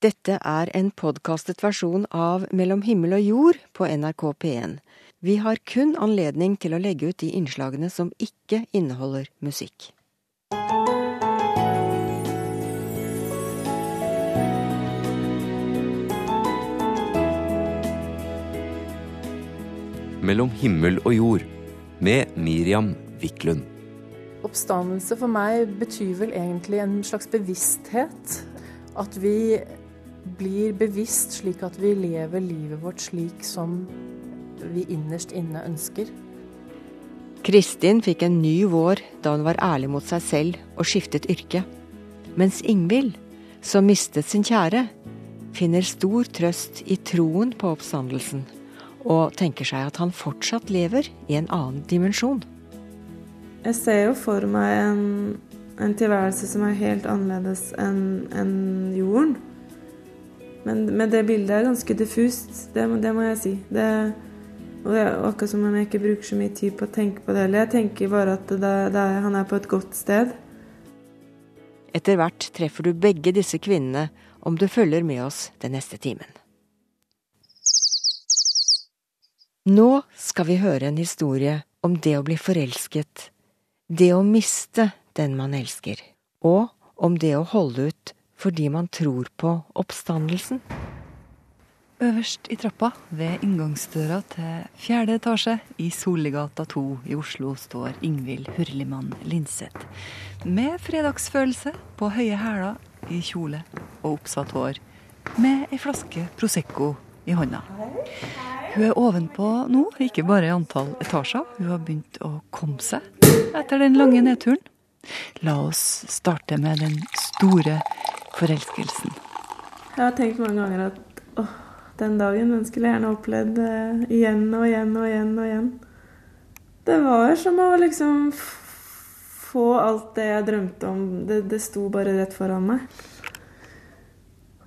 Dette er en podkastet versjon av Mellom himmel og jord på NRK P1. Vi har kun anledning til å legge ut de innslagene som ikke inneholder musikk. Mellom himmel og jord med Miriam Wiklund. Oppstandelse for meg betyr vel egentlig en slags bevissthet. At vi blir bevisst slik at vi lever livet vårt slik som vi innerst inne ønsker. Kristin fikk en ny vår da hun var ærlig mot seg selv og skiftet yrke. Mens Ingvild, som mistet sin kjære, finner stor trøst i troen på oppstandelsen, og tenker seg at han fortsatt lever i en annen dimensjon. Jeg ser jo for meg en, en tilværelse som er helt annerledes enn en jorden. Men, men, det bildet er ganske diffust, det, det må jeg si. Det, og det er akkurat som om jeg ikke bruker så mye tid på å tenke på det heller. Jeg tenker bare at det, det er, han er på et godt sted. Etter hvert treffer du begge disse kvinnene om du følger med oss den neste timen. Nå skal vi høre en historie om det å bli forelsket, det å miste den man elsker, og om det å holde ut fordi man tror på oppstandelsen. Øverst i trappa, ved inngangsdøra til fjerde etasje i Solligata 2 i Oslo, står Ingvild Hurlimann Linseth. Med fredagsfølelse på høye hæler, i kjole og oppsatt hår. Med ei flaske Prosecco i hånda. Hun er ovenpå nå, ikke bare i antall etasjer. Hun har begynt å komme seg etter den lange nedturen. La oss starte med den store forelskelsen. Jeg har tenkt mange ganger at åh, den dagen den skulle jeg gjerne opplevd uh, igjen og igjen og igjen og igjen. Det var som å liksom få alt det jeg drømte om. Det, det sto bare rett foran meg.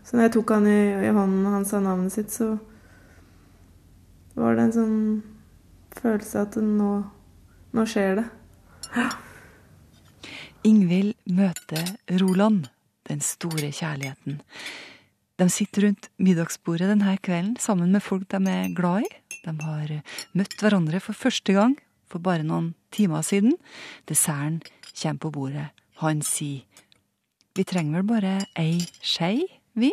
Så når jeg tok han i, i hånden og han sa navnet sitt, så var det en sånn følelse at nå, nå skjer det. Ingvild møter Roland den store kjærligheten. De sitter rundt middagsbordet denne kvelden sammen med folk de er glad i. De har møtt hverandre for første gang for bare noen timer siden. Desserten kommer på bordet. Han sier vi trenger vel bare ei skei, vi?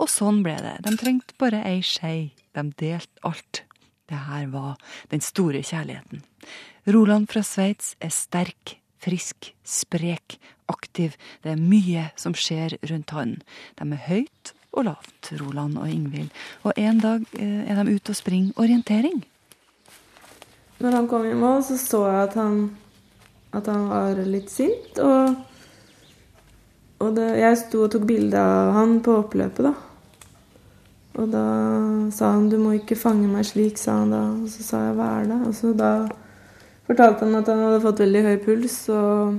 Og sånn ble det. De trengte bare ei skei. De delte alt. Det her var den store kjærligheten. Roland fra Sveits er sterk, frisk, sprek, aktiv. Det er mye som skjer rundt han. De er høyt og lavt, Roland og Ingvild. Og en dag eh, er de ute og springer orientering. Når han kom mål, så så jeg at han, at han var litt sint. Og, og det, jeg sto og tok bilde av han på oppløpet, da. Og da sa han 'du må ikke fange meg slik', sa han da. Og så sa jeg 'hva er det?' Og så da fortalte han at han hadde fått veldig høy puls. og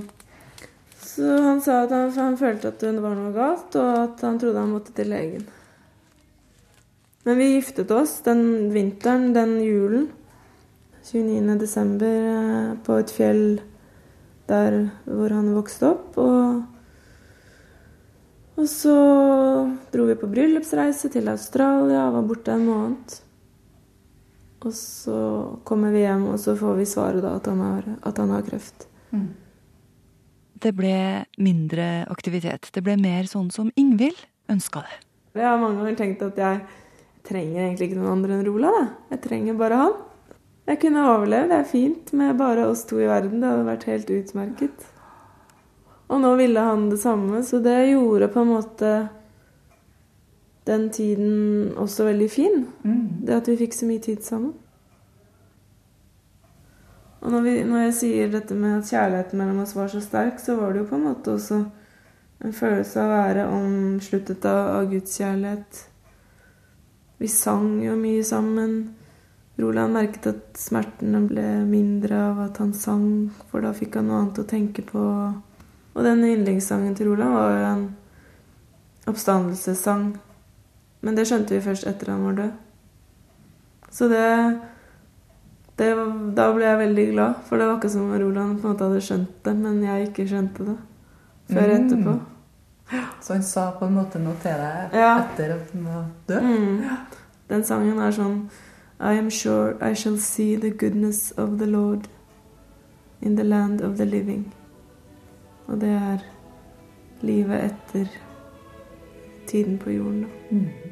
så han sa at han, han, følte at det var noe galt, og at han trodde han måtte til legen. Men vi giftet oss den vinteren, den julen. 29. desember eh, på et fjell der hvor han vokste opp. Og, og så dro vi på bryllupsreise til Australia og var borte en måned. Og så kommer vi hjem, og så får vi svaret da at han har, at han har kreft. Mm. Det ble mindre aktivitet. Det ble mer sånn som Ingvild ønska det. Jeg har mange ganger tenkt at jeg trenger egentlig ikke noen andre enn Rola. Da. Jeg trenger bare han. Jeg kunne overlevd. Det er fint med bare oss to i verden. Det hadde vært helt utmerket. Og nå ville han det samme, så det gjorde på en måte den tiden også veldig fin. Mm. Det at vi fikk så mye tid sammen. Og når, vi, når, jeg sier dette med at kjærligheten mellom oss var så sterk, så var det jo på en måte også en følelse av å være omsluttet av, av Guds kjærlighet. Vi sang jo mye sammen. Roland merket at smertene ble mindre av at han sang, for da fikk han noe annet å tenke på. Og den yndlingssangen til Roland var jo en oppstandelsessang. Men det skjønte vi først etter han var død. Så det det, da ble jeg veldig glad, for det var ikke som om Roland på en måte hadde skjønt det, men jeg ikke skjønte det før mm. etterpå. Så han sa på en måte noe til deg Ja. etter at han var død? Mm. Den sangen er sånn I am sure I shall see the goodness of the Lord in the land of the living. Og det er livet etter tiden på jorden, da.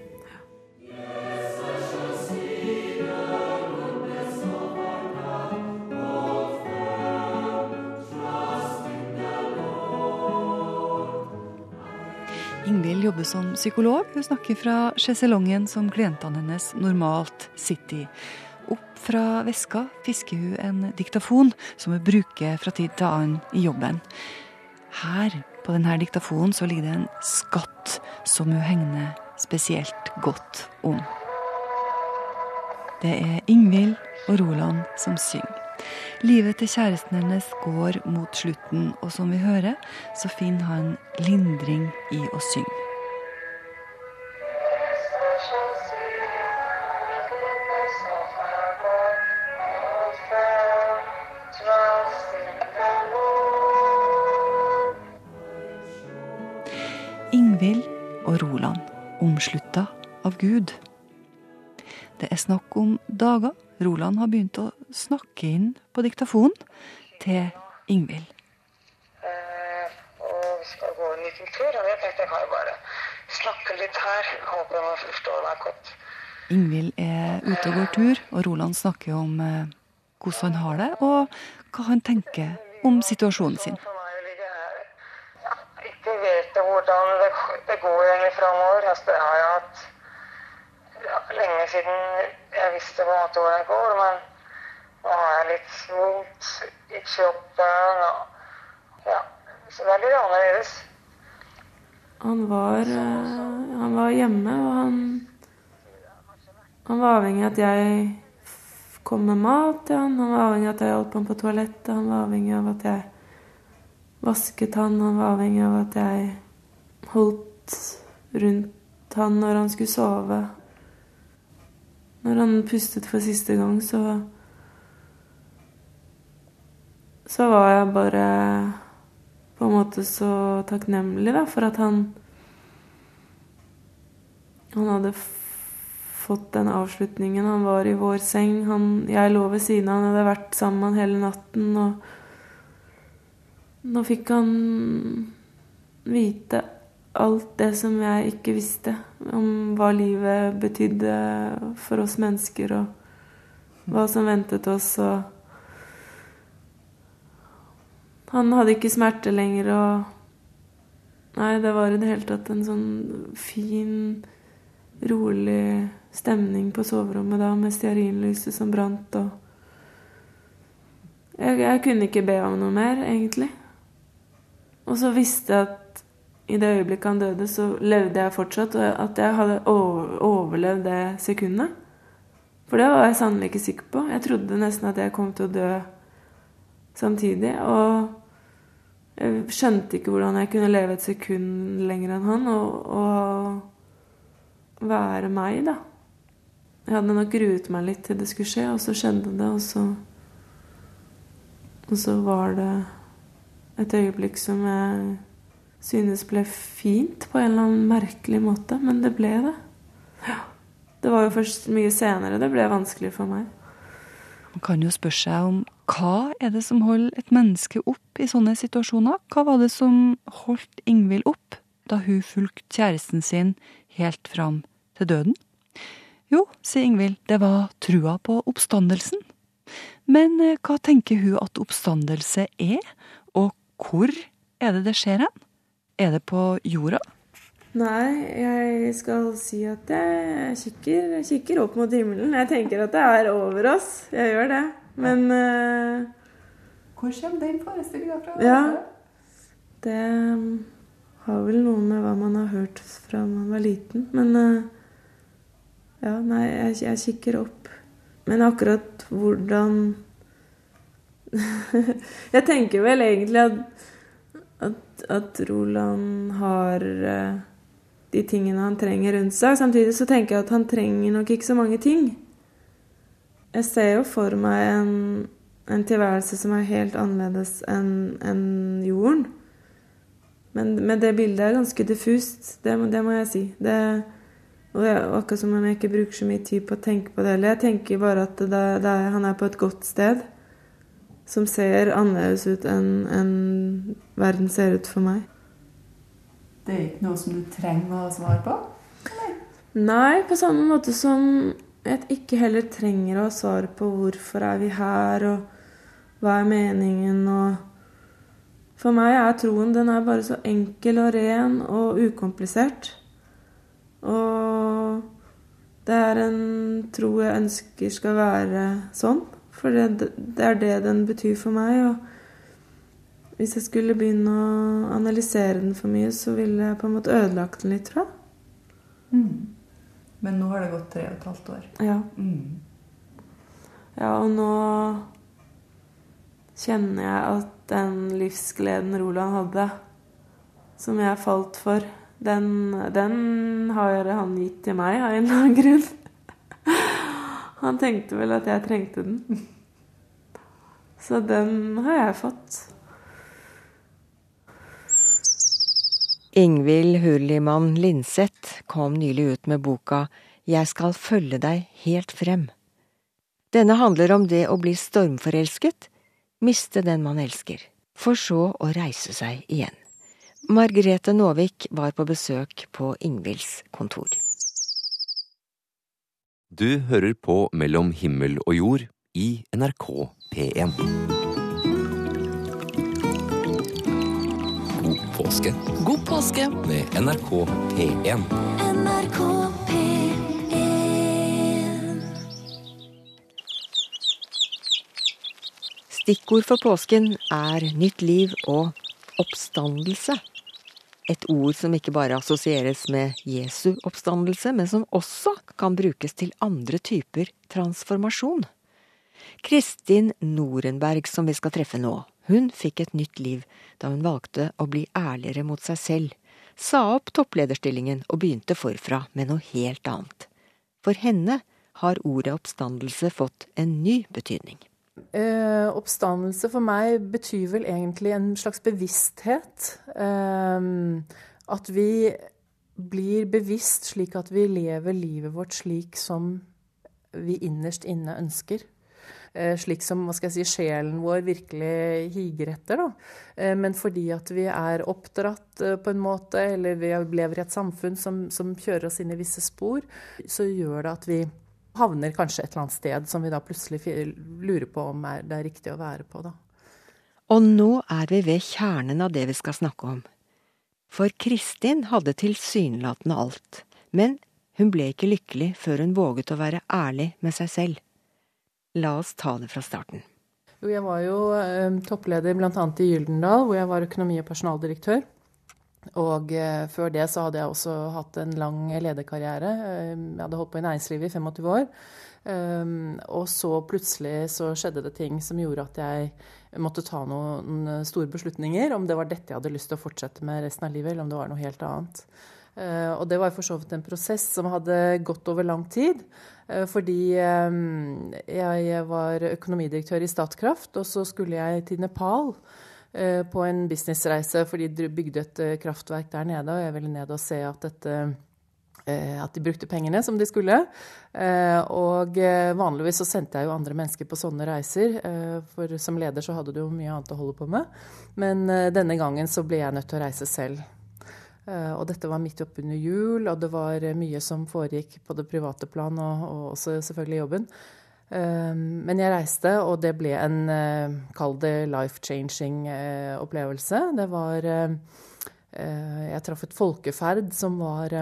Ingvild jobber som psykolog. Hun snakker fra sjeselongen som klientene hennes normalt sitter i. Opp fra veska fisker hun en diktafon som hun bruker fra tid til annen i jobben. Her på denne diktafonen så ligger det en skatt som hun hegner spesielt godt om. Det er Ingvild og Roland som synger. Livet til kjæresten hennes går mot slutten, og som vi hører, så finner han lindring i å synge. Ingvild og Roland, omslutta av Gud. Det er snakk om dager. Roland har begynt å snakke inn på diktafonen til Ingvild. Og vi skal gå en liten tur, og jeg tenkte jeg kan jo bare snakke litt her. Håper han forstår meg godt. Ingvild er ute og går tur, og Roland snakker om eh, hvordan han har det, og hva han tenker om situasjonen sin. Ja, ikke vet hvordan det, det går egentlig framover. Altså, det har jeg hatt ja, lenge siden jeg visste på en måte hvordan det går, men nå har litt vondt i kroppen. Og, ja, så det er litt annerledes. Han var, eh, han var hjemme, og han, han var avhengig av at jeg kom med mat til han. Han var avhengig av at jeg hjalp ham på toalettet. Han var avhengig av at jeg vasket han. Han var avhengig av at jeg holdt rundt han når han skulle sove. Når han pustet for siste gang, så Så var jeg bare på en måte så takknemlig da, for at han Han hadde fått den avslutningen. Han var i vår seng. Han, jeg lå ved siden av han, hadde vært sammen med han hele natten. Og nå fikk han vite alt det som jeg ikke visste om hva livet betydde for oss mennesker, og hva som ventet oss. og han hadde ikke smerte lenger, og Nei, det var i det hele tatt en sånn fin, rolig stemning på soverommet da, med stearinlyset som brant, og jeg, jeg kunne ikke be om noe mer, egentlig. Og så visste jeg at i det øyeblikket han døde, så levde jeg fortsatt, og at jeg hadde overlevd det sekundet. For det var jeg sannelig ikke sikker på. Jeg trodde nesten at jeg kom til å dø samtidig. Og jeg skjønte ikke hvordan jeg kunne leve et sekund lenger enn han og, og være meg, da. Jeg hadde nok gruet meg litt til det skulle skje, og så skjedde det, og så Og så var det et øyeblikk som jeg synes ble fint på en eller annen merkelig måte, men det ble det. Ja. Det var jo først mye senere det ble vanskelig for meg. Man kan jo spørre seg om hva er det som holder et menneske opp i sånne situasjoner? Hva var det som holdt Ingvild opp da hun fulgte kjæresten sin helt fram til døden? Jo, sier Ingvild, det var trua på oppstandelsen. Men eh, hva tenker hun at oppstandelse er, og hvor er det det skjer hen? Er det på jorda? Nei, jeg skal si at jeg kikker, jeg kikker opp mot himmelen. Jeg tenker at det er over oss. Jeg gjør det. Men eh, Hvor kommer den forestillinga fra? Ja. det har vel noe med hva man har hørt fra man var liten. Men eh, ja, nei, jeg, jeg kikker opp. Men akkurat hvordan Jeg tenker vel egentlig at, at, at Roland har eh, de tingene han trenger rundt seg. Samtidig så tenker jeg at han trenger nok ikke så mange ting. Jeg ser jo for meg en, en tilværelse som er helt annerledes enn en jorden. Men, men, det bildet er ganske diffust, det, det må jeg si. Det, og er akkurat som om jeg ikke bruker så mye tid på å tenke på det heller. Jeg tenker bare at det, det er, han er på et godt sted som ser annerledes ut enn en verden ser ut for meg. Det er ikke noe som du trenger å svare på? Nei, på samme måte som jeg ikke heller trenger å ha svar på hvorfor er vi her, og hva er meningen, og For meg er troen den er bare så enkel og ren og ukomplisert. Og det er en tro jeg ønsker skal være sånn. For det, det er det den betyr for meg. Og hvis jeg skulle begynne å analysere den for mye, så ville jeg på en måte ødelagt den litt, tror jeg. Mm. Men nå har det gått tre og et halvt år. Ja. Mm. Ja, og nå kjenner jeg at den livsgleden Roland hadde, som jeg falt for, den, den har han gitt til meg av en eller annen grunn. Han tenkte vel at jeg trengte den. Så den har jeg fått. Ingvild Hurlimann Linseth kom nylig ut med boka Jeg skal følge deg helt frem. Denne handler om det å bli stormforelsket, miste den man elsker, for så å reise seg igjen. Margrethe Nåvik var på besøk på Ingvilds kontor. Du hører på Mellom himmel og jord i NRK P1. Påske. God påske med NRK P1. NRK P1. Stikkord for påsken er nytt liv og oppstandelse. Et ord som ikke bare assosieres med Jesu oppstandelse, men som også kan brukes til andre typer transformasjon. Kristin Norenberg, som vi skal treffe nå, hun fikk et nytt liv da hun valgte å bli ærligere mot seg selv, sa opp topplederstillingen og begynte forfra med noe helt annet. For henne har ordet oppstandelse fått en ny betydning. Eh, oppstandelse for meg betyr vel egentlig en slags bevissthet. Eh, at vi blir bevisst slik at vi lever livet vårt slik som vi innerst inne ønsker. Eh, slik som hva skal jeg si, sjelen vår virkelig higer etter. Da. Eh, men fordi at vi er oppdratt eh, på en måte, eller vi lever i et samfunn som, som kjører oss inn i visse spor, så gjør det at vi havner kanskje et eller annet sted som vi da plutselig lurer på om det er riktig å være på. Da. Og nå er vi ved kjernen av det vi skal snakke om. For Kristin hadde tilsynelatende alt, men hun ble ikke lykkelig før hun våget å være ærlig med seg selv. La oss ta det fra starten. Jo, jeg var jo eh, toppleder bl.a. i Gyldendal, hvor jeg var økonomi- og personaldirektør. Og eh, før det så hadde jeg også hatt en lang lederkarriere. Eh, jeg hadde holdt på i næringslivet i 25 år. Og så plutselig så skjedde det ting som gjorde at jeg måtte ta noen store beslutninger. Om det var dette jeg hadde lyst til å fortsette med resten av livet, eller om det var noe helt annet. Eh, og det var for så vidt en prosess som hadde gått over lang tid. Eh, fordi eh, jeg var økonomidirektør i Statkraft, og så skulle jeg til Nepal på en businessreise, fordi de bygde et kraftverk der nede, og jeg ville ned og se at, dette, at de brukte pengene som de skulle. Og vanligvis så sendte jeg jo andre mennesker på sånne reiser, for som leder så hadde du jo mye annet å holde på med. Men denne gangen så ble jeg nødt til å reise selv. Eh, og dette var midt oppunder jul, og det var eh, mye som foregikk på det private plan, og, og også selvfølgelig jobben. Eh, men jeg reiste, og det ble en, kall det life-changing opplevelse. Det var Jeg traff et folkeferd som var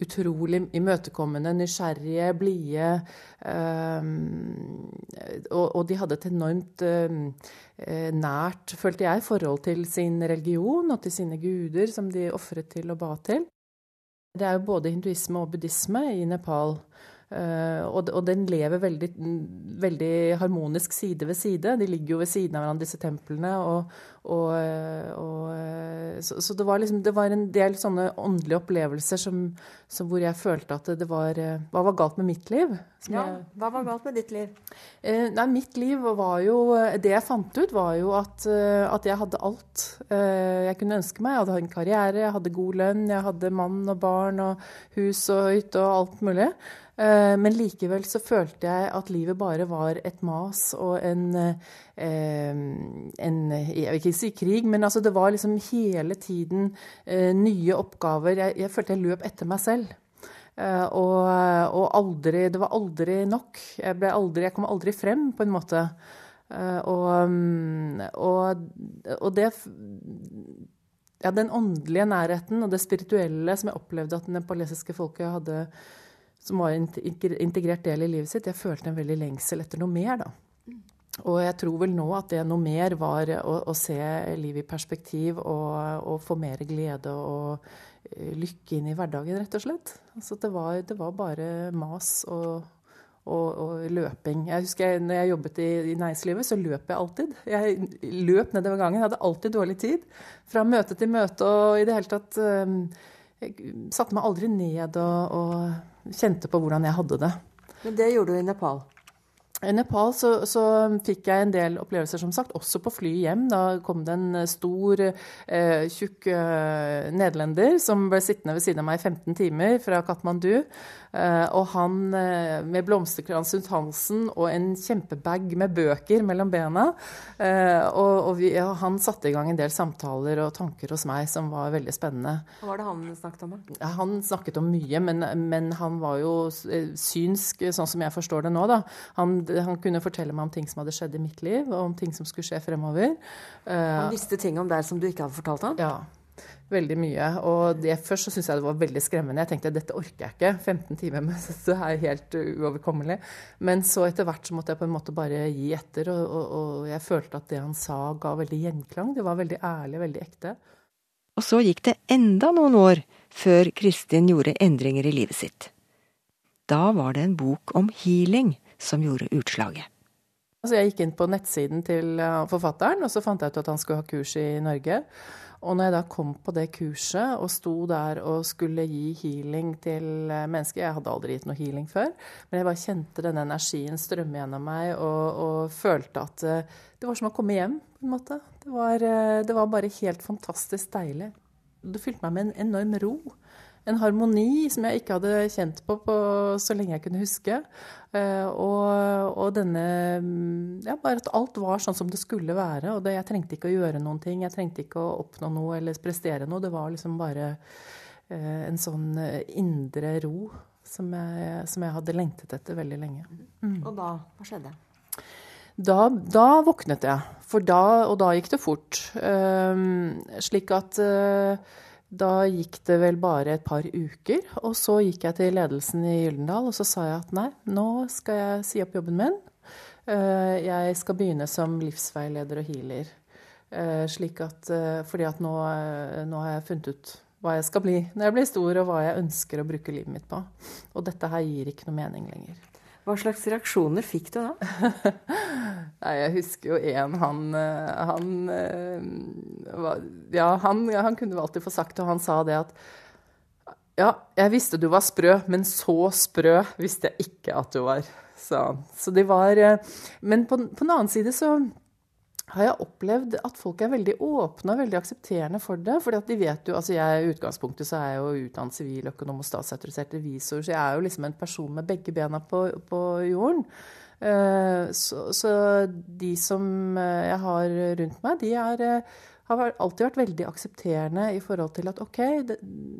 utrolig imøtekommende, nysgjerrige, blide. Um, og, de hadde et enormt um, nært, følte jeg, forhold til sin religion og til sine guder som de ofret til og ba til. Det er jo både hinduisme og buddhisme i Nepal. Uh, og, den lever veldig, veldig, harmonisk side ved side. De ligger jo ved siden av hverandre, disse templene. Og, og, og så, så, det var liksom det var en del sånne åndelige opplevelser som, som hvor jeg følte at det var Hva var galt med mitt liv? Ja, jeg, hva var galt med ditt liv? Eh, nei, mitt liv var jo Det jeg fant ut, var jo at, eh, at jeg hadde alt eh, jeg kunne ønske meg. Jeg hadde en karriere, jeg hadde god lønn, jeg hadde mann og barn og hus og hytte og alt mulig. Eh, men likevel så følte jeg at livet bare var et mas og en, eh, en Jeg vil ikke si krig, men altså det var liksom hele tiden eh, nye oppgaver. Jeg, jeg følte jeg løp etter meg selv. Og, og aldri Det var aldri nok. Jeg, aldri, jeg kom aldri frem, på en måte. Og, og, og det Ja, den åndelige nærheten og det spirituelle som jeg opplevde at det nepalesiske folket hadde, som var en integrert del i livet sitt, jeg følte en veldig lengsel etter noe mer, da. Og jeg tror vel nå at det noe mer var å, å se livet i perspektiv og, og få mer glede og eh, lykke inn i hverdagen, rett og slett. Altså det var, det var bare mas og, og, og løping. Jeg husker jeg, når jeg jobbet i, i næringslivet, så løp jeg alltid. Jeg løp nedover gangen, jeg hadde alltid dårlig tid. Fra møte til møte og i det hele tatt eh, Jeg satte meg aldri ned og kjente på hvordan jeg hadde det. Men det gjorde du i Nepal. I Nepal så, så fikk jeg en del opplevelser, som sagt, også på flyet hjem. Da kom det en stor, eh, tjukk eh, nederlender som ble sittende ved siden av meg i 15 timer fra Katmandu. Eh, og han eh, med blomsterkrans rundt halsen og en kjempebag med bøker mellom bena. Eh, og og vi, ja, han satte i gang en del samtaler og tanker hos meg som var veldig spennende. Hva var det han snakket om? da? Ja, Han snakket om mye, men, men han var jo eh, synsk, sånn som jeg forstår det nå. da. Han, han kunne fortelle meg om ting som hadde skjedd i mitt liv, og om ting som skulle skje fremover. Eh, Han visste ting om deg som du ikke hadde fortalt ham? ja, veldig mye. Og det, først så syntes jeg det var veldig skremmende. Jeg tenkte dette orker jeg ikke. 15 timer med det er helt uoverkommelig. Men så etter hvert så måtte jeg på en måte bare gi etter, og, og, og jeg følte at det han sa ga veldig gjenklang. Det var veldig ærlig, veldig ekte. Og så gikk det enda noen år før Kristin gjorde endringer i livet sitt. Da var det en bok om healing som gjorde utslaget. Altså jeg gikk inn på nettsiden til eh, forfatteren, og så fant jeg ut at han skulle ha kurs i Norge. Og når jeg da kom på det kurset og sto der og skulle gi healing til eh, mennesker Jeg hadde aldri gitt noe healing før, men jeg bare kjente denne energien strømme gjennom meg og, og følte at eh, det var som å komme hjem, på en måte. Det var, det var bare helt fantastisk deilig. Det fylte meg med en enorm ro. En harmoni som jeg ikke hadde kjent på, på så lenge jeg kunne huske. Eh, og, og denne mm, Ja, bare at alt var sånn som det skulle være. Og det, jeg trengte ikke å gjøre noen ting. Jeg trengte ikke å oppnå noe eller prestere noe. Det var liksom bare eh, en sånn eh, indre ro som jeg, som jeg hadde lengtet etter veldig lenge. Og da, hva skjedde? Da, da våknet jeg, for da, og da gikk det fort. Ehm, slik at eh, da gikk det vel bare et par uker, og så gikk jeg til ledelsen i Gyldendal og så sa jeg at nei, nå skal jeg si opp jobben min. Eh, jeg skal begynne som livsveileder og healer. Eh, slik at, eh, fordi at nå, nå har jeg funnet ut hva jeg skal bli når jeg blir stor, og hva jeg ønsker å bruke livet mitt på. Og dette her gir ikke noe mening lenger. Hva slags reaksjoner fikk du da? Nei, jeg husker jo en han eh, Han, eh, ja, han, ja, han kunne jo alltid få sagt det, og han sa det at Ja, jeg visste du var sprø, men så sprø visste jeg ikke at du var, sa han. Så de var eh, Men på, på den annen side så har jeg opplevd at folk er veldig åpne og veldig aksepterende for det. fordi at de vet jo, altså jeg I utgangspunktet så er jeg jo utdannet siviløkonom og statsautorisert revisor, så jeg er jo liksom en person med begge bena på, på jorden. Eh, Så, så de som eh, jeg har rundt meg, de er, eh, har alltid vært veldig aksepterende i forhold til at OK, det,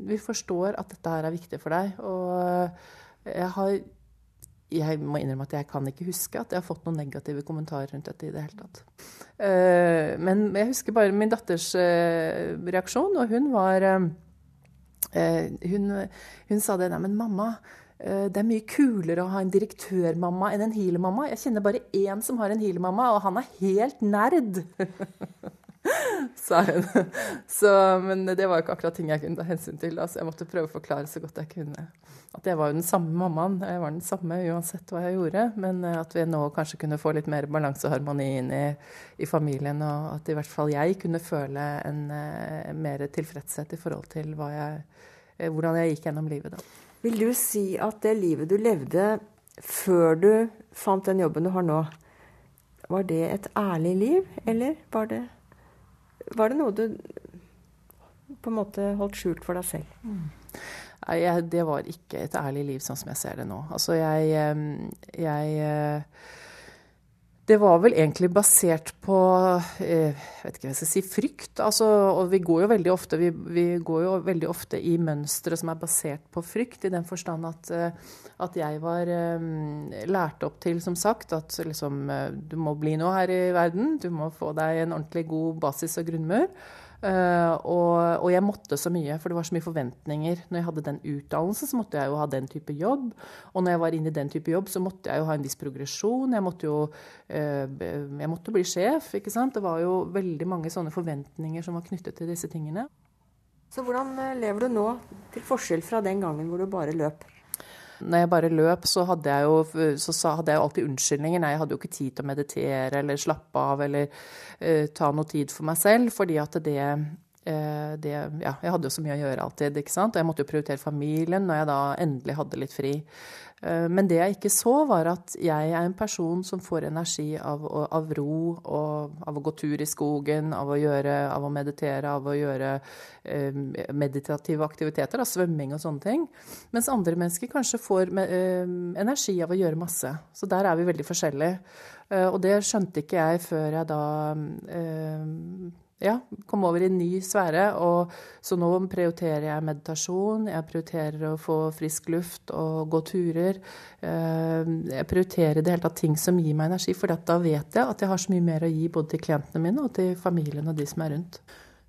vi forstår at dette her er viktig for deg. Og jeg har jeg må innrømme at jeg kan ikke huske at jeg har fått noen negative kommentarer rundt dette i det hele tatt. Eh, Men jeg husker bare min datters eh, reaksjon, og hun var eh, hun, hun sa det Nei, men mamma, det er mye kulere å ha en direktørmamma enn en healermamma. Jeg kjenner bare én som har en healermamma, og han er helt nerd. sa hun. Så, men det var jo ikke akkurat ting jeg kunne ta hensyn til. Da, så jeg måtte prøve å forklare så godt jeg kunne. At jeg var jo den samme mammaen. Jeg var den samme uansett hva jeg gjorde. Men eh, at vi nå kanskje kunne få litt mer balanse og harmoni inn i, i familien. Og at i hvert fall jeg kunne føle en eh, mer tilfredshet i forhold til jeg, eh, hvordan jeg gikk gjennom livet da. Vil du si at det livet du levde før du fant den jobben du har nå, var det et ærlig liv, eller var det, var det noe du på en måte holdt skjult for deg selv? Nei, jeg, det var ikke et ærlig liv sånn som jeg ser det nå. Altså, jeg, jeg eh, Det var vel egentlig basert på eh, jeg vet ikke hva jeg skal si, frykt. Altså, og vi går jo veldig ofte vi, vi går jo veldig ofte i mønstre som er basert på frykt, i den forstand at, at jeg var lært opp til, som sagt, at liksom, du må bli noe her i verden. Du må få deg en ordentlig god basis og grunnmur. Uh, og, og, jeg måtte så mye, for det var så mye forventninger. Når jeg hadde den utdannelsen, så måtte jeg jo ha den type jobb. Og når jeg var inne i den type jobb, så måtte jeg jo ha en viss progresjon. Jeg måtte jo uh, jeg måtte bli sjef, ikke sant. Det var jo veldig mange sånne forventninger som var knyttet til disse tingene. Så hvordan eh, lever du nå, til forskjell fra den gangen hvor du bare løp? Når jeg bare løp, så hadde jeg jo, så hadde jeg jo alltid unnskyldninger. Nei, jeg hadde jo ikke tid til å meditere eller slappe av eller uh, ta noe tid for meg selv, fordi at det uh, det, ja, jeg hadde jo så mye å gjøre alltid. ikke sant? Og jeg måtte jo prioritere familien når jeg da endelig hadde litt fri. Eh, men det jeg ikke så, var at jeg er en person som får energi av, av ro, av å gå tur i skogen, av å, gjøre, av å meditere, av å gjøre eh, meditative aktiviteter, da, svømming og sånne ting. Mens andre mennesker kanskje får eh, energi av å gjøre masse. Så der er vi veldig forskjellige. Eh, og det skjønte ikke jeg før jeg da eh, ja, kom over i en ny sfære. Og så nå prioriterer jeg meditasjon, jeg prioriterer å få frisk luft og gå turer. Eh, jeg prioriterer i det hele tatt ting som gir meg energi, for da vet jeg at jeg har så mye mer å gi både til klientene mine og til familien og de som er rundt.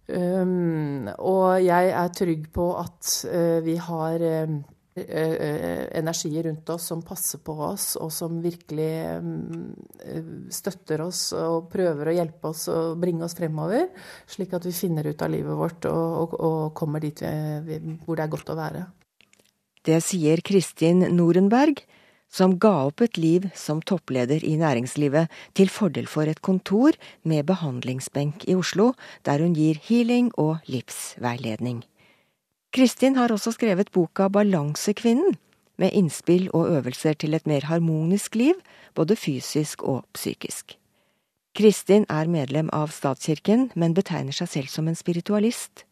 Um, og jeg er trygg på at uh, vi har Eh, eh, energier rundt oss som passer på oss, og som virkelig mm, støtter oss og prøver å hjelpe oss og bringe oss fremover, slik at vi finner ut av livet vårt og, og, og kommer dit vi, hvor det er godt å være. Det sier Kristin Norenberg, som ga opp et liv som toppleder i næringslivet til fordel for et kontor med behandlingsbenk i Oslo, der hun gir healing og livsveiledning. Kristin har også skrevet boka Balansekvinnen, med innspill og øvelser til et mer harmonisk liv, både fysisk og psykisk. Kristin er medlem av statskirken, men betegner seg selv som en spiritualist.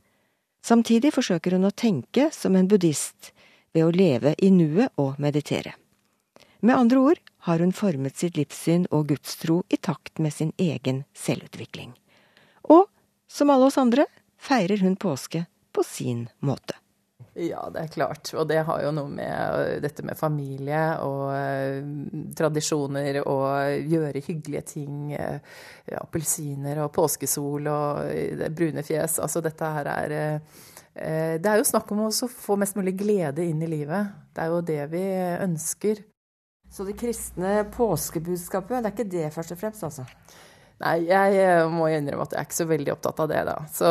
Samtidig forsøker hun å tenke som en buddhist, ved å leve i nuet og meditere. Med andre ord har hun formet sitt livssyn og gudstro i takt med sin egen selvutvikling. Og, som alle oss andre, feirer hun påske på sin måte. Ja, det er klart. Og det har jo noe med dette med familie og uh, tradisjoner og gjøre hyggelige ting. Uh, appelsiner og påskesol og uh, brune fjes. Altså dette her er Det er jo snakk om å få mest mulig glede inn i livet. Det er jo det vi ønsker. Så det kristne påskebudskapet, det er ikke det først og fremst, altså? Nei, jeg eh, må innrømme at jeg er ikke så veldig opptatt av det, da. Så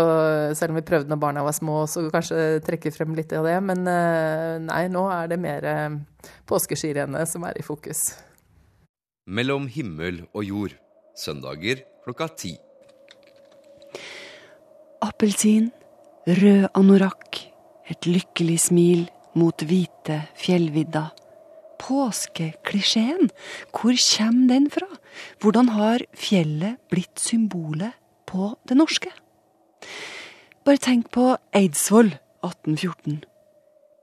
selv om vi prøvde når barna var små, så kanskje trekke frem litt av det. Men eh, nei, nå er det mer eh, påskeskirennet som er i fokus. Mellom himmel og jord. Søndager klokka ti. Appelsin, rød anorakk, et lykkelig smil mot hvite fjellvidda påskeklisjeen, hvor kommer den fra? Hvordan har fjellet blitt symbolet på det norske? Bare tenk på Eidsvoll 1814.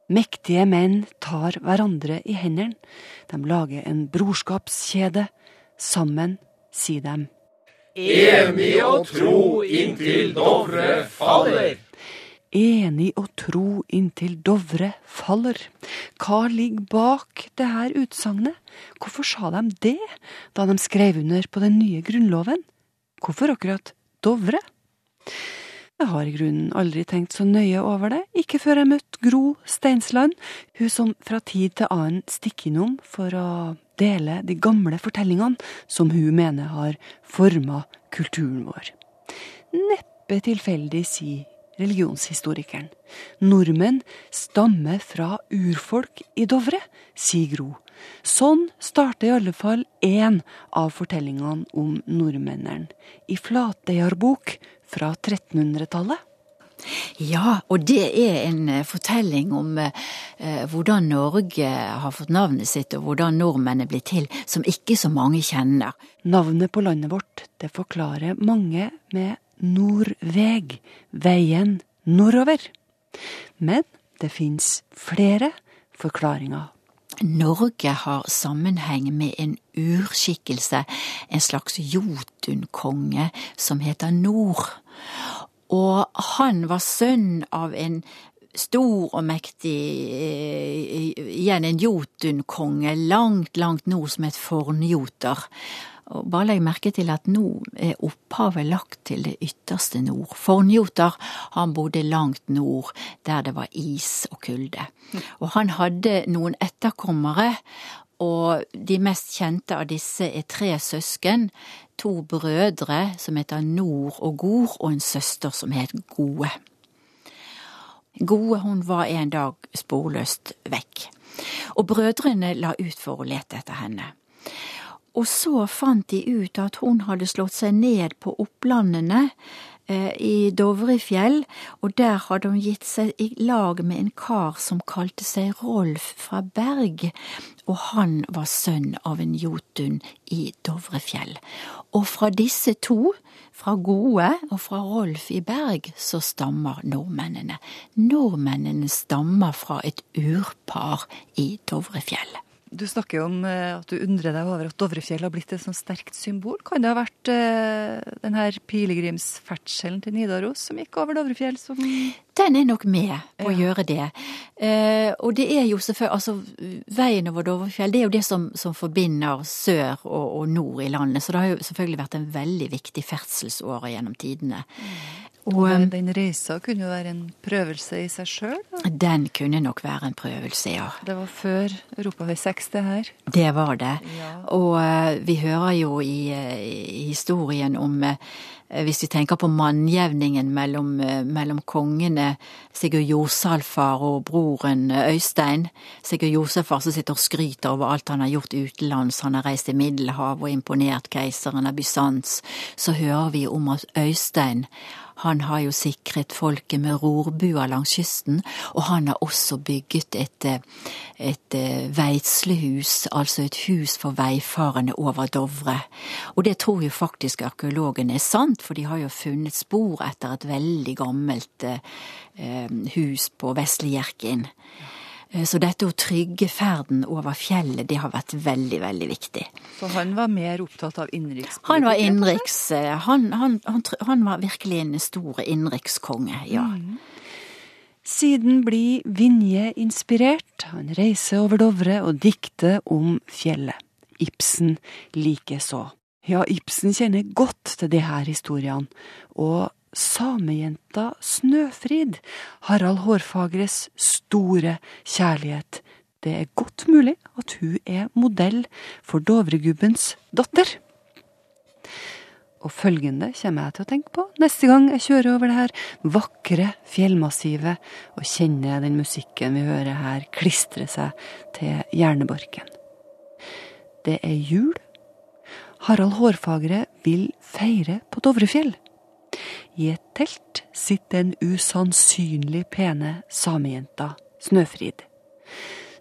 Mektige menn tar hverandre i hendene. De lager en brorskapskjede. Sammen sier de. Enig og tro inntil Dovre faller enig og tro inntil Dovre faller. Hva ligger bak det her utsagnet? Hvorfor sa de det da de skrev under på den nye grunnloven? Hvorfor akkurat Dovre? Jeg har i grunnen aldri tenkt så nøye over det, ikke før jeg møtte Gro Steinsland, hun som fra tid til annen stikker innom for å dele de gamle fortellingene som hun mener har forma kulturen vår. Neppe tilfeldig, sier religionshistorikeren. Nordmenn stammer fra urfolk i Dovre, sier Gro. Sånn starter i alle fall én av fortellingene om nordmennene, i Flatøyarbok fra 1300-tallet. Ja, og det er en eh, fortelling om eh, hvordan Norge har fått navnet sitt, og hvordan nordmenn er blitt til, som ikke så mange kjenner. Navnet på landet vårt, det forklarer mange med Nordveg, veien nordover. Men det fins flere forklaringer. Norge har sammenheng med en urskikkelse, en slags jotunkonge, som heter Nord. Og han var sønn av en stor og mektig igjen en jotunkonge langt, langt nord som het Fornjoter. Og bare legg merke til at nå er opphavet lagt til det ytterste nord. Fornjoter, han bodde langt nord, der det var is og kulde. Og han hadde noen etterkommere, og de mest kjente av disse er tre søsken. To brødre som heter Nord og Gord, og en søster som het Gode. Gode hun var en dag sporløst vekk, og brødrene la ut for å lete etter henne. Og så fant de ut at hun hadde slått seg ned på opplandene eh, i Dovrefjell, og der hadde hun gitt seg i lag med en kar som kalte seg Rolf fra Berg, og han var sønn av en jotun i Dovrefjell. Og fra disse to, fra Gode og fra Rolf i Berg, så stammer nordmennene. Nordmennene stammer fra et urpar i Dovrefjell. Du snakker om eh, at du undrer deg over at Dovrefjell har blitt et sånt sterkt symbol. Kan det ha vært uh, den pilegrimsferdselen til Nidaros som gikk over Dovrefjell som Den er nok med på ja. å gjøre det. Uh, og det er jo selvfølgelig Altså, veien over Dovrefjell, det er jo det som, som forbinder sør og, og, nord i landet. Så det har jo selvfølgelig vært en veldig viktig ferdselsåre gjennom tidene. Mm. Og, Men den reisa kunne jo være en prøvelse i seg sjøl? Den kunne nok være en prøvelse, ja. Det var før Europavei 6, det her? Det var det. Ja. Og uh, vi hører jo i, uh, i historien om hvis vi tenker på mannjevningen mellom, mellom kongene Sigurd Jorsalfar og broren Øystein. Sigurd Josefar som sitter og skryter over alt han har gjort utenlands, han har reist i Middelhavet og imponert keiseren av Bysants. Så hører vi om at Øystein han har jo sikret folket med rorbuer langs kysten, og han har også bygget et, et eh, veitslehus, altså et hus for veifarende over Dovre. Og det tror jo faktisk arkeologene er sant, for de har jo funnet spor etter et veldig gammelt eh, hus på Vesle Hjerkinn. Eh, så dette å trygge ferden over fjellet, det har vært veldig, veldig viktig. Så han var mer opptatt av innenrikspolitikk? Han var innenriks. Eh, han, han, han, han, var virkelig en stor innenrikskonge, ja. Mm. Siden blir Vinje inspirert. Han reiser over Dovre og dikter om fjellet. Ibsen likeså. Ja, Ibsen kjenner godt til de her historiene, og samejenta Snøfrid, Harald Hårfagres store kjærlighet. Det er godt mulig at hun er modell for Dovregubbens datter. Og følgende kommer jeg til å tenke på neste gang jeg kjører over det her vakre fjellmassivet og kjenner den musikken vi hører her klistre seg til hjernebarken. Det er jul. Harald Hårfagre vil feire på Dovrefjell. I et telt sitter den usannsynlig pene samejenta Snøfrid.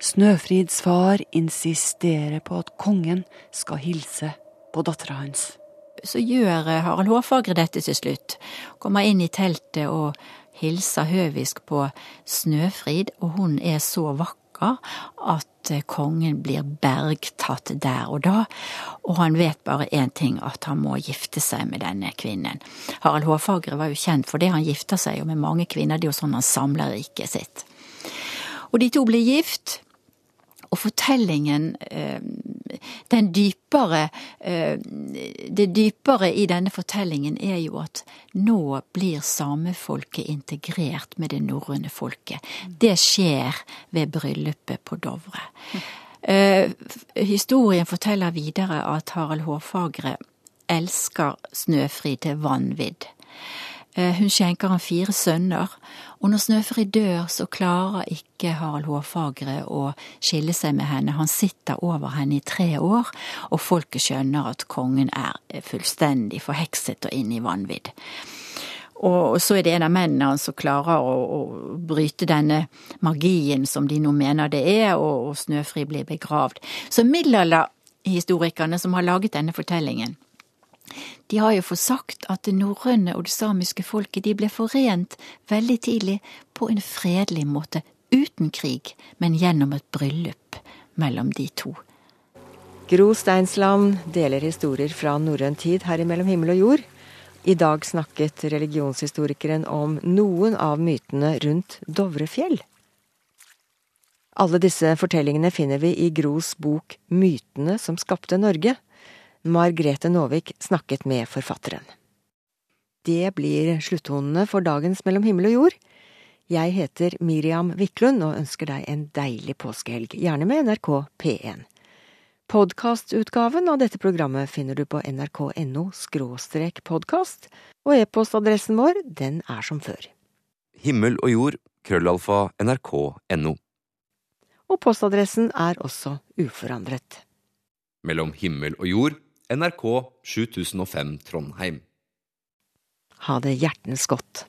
Snøfrids far insisterer på at kongen skal hilse på dattera hans. Så gjør Harald Hårfagre dette til slutt. Kommer inn i teltet og hilser høvisk på Snøfrid, og hun er så vakker uka at eh, kongen blir bergtatt der og da, og han vet bare én ting, at han må gifte seg med denne kvinnen. Harald Hårfagre var jo kjent for det, han gifta seg jo med mange kvinner, det er jo sånn han samler riket sitt. Og de to blir gift, og fortellingen, eh, den dypere eh, Det dypere i denne fortellingen er jo at nå blir samefolket integrert med det norrøne folket. Det skjer ved bryllupet på Dovre. Eh, historien forteller videre at Harald Hårfagre elsker Snøfrid til vanvidd. Eh, hun skjenker han fire sønner, og når Snøfri dør, så klarer ikke Harald Hårfagre å skille seg med henne. Han sitter over henne i tre år, og folket skjønner at kongen er fullstendig forhekset og inne i vanvidd. Og så er det en av mennene hans som klarer å, å, bryte denne magien som de nå mener det er, og, og Snøfri blir begravd. Så middelalderhistorikerne som har laget denne fortellingen, de har jo fått sagt at det norrøne og det samiske folket de ble forent veldig tidlig på en fredelig måte, uten krig, men gjennom et bryllup mellom de to. Gro Steinsland deler historier fra norrøn tid her imellom himmel og jord. I dag snakket religionshistorikeren om noen av mytene rundt Dovrefjell. Alle disse fortellingene finner vi i Gros bok Mytene som skapte Norge. Margrethe Nåvik snakket med forfatteren. Det blir sluttonene for dagens Mellom himmel og jord. Jeg heter Miriam Wiklund og ønsker deg en deilig påskehelg, gjerne med NRK P1. Podkastutgaven av dette programmet finner du på nrk.no podkast, og e-postadressen vår, den er som før. Himmel og jord, krøllalfa, nrk.no. Og postadressen er også uforandret. Mellom himmel og jord, NRK 7005 Trondheim. Ha det hjertens godt.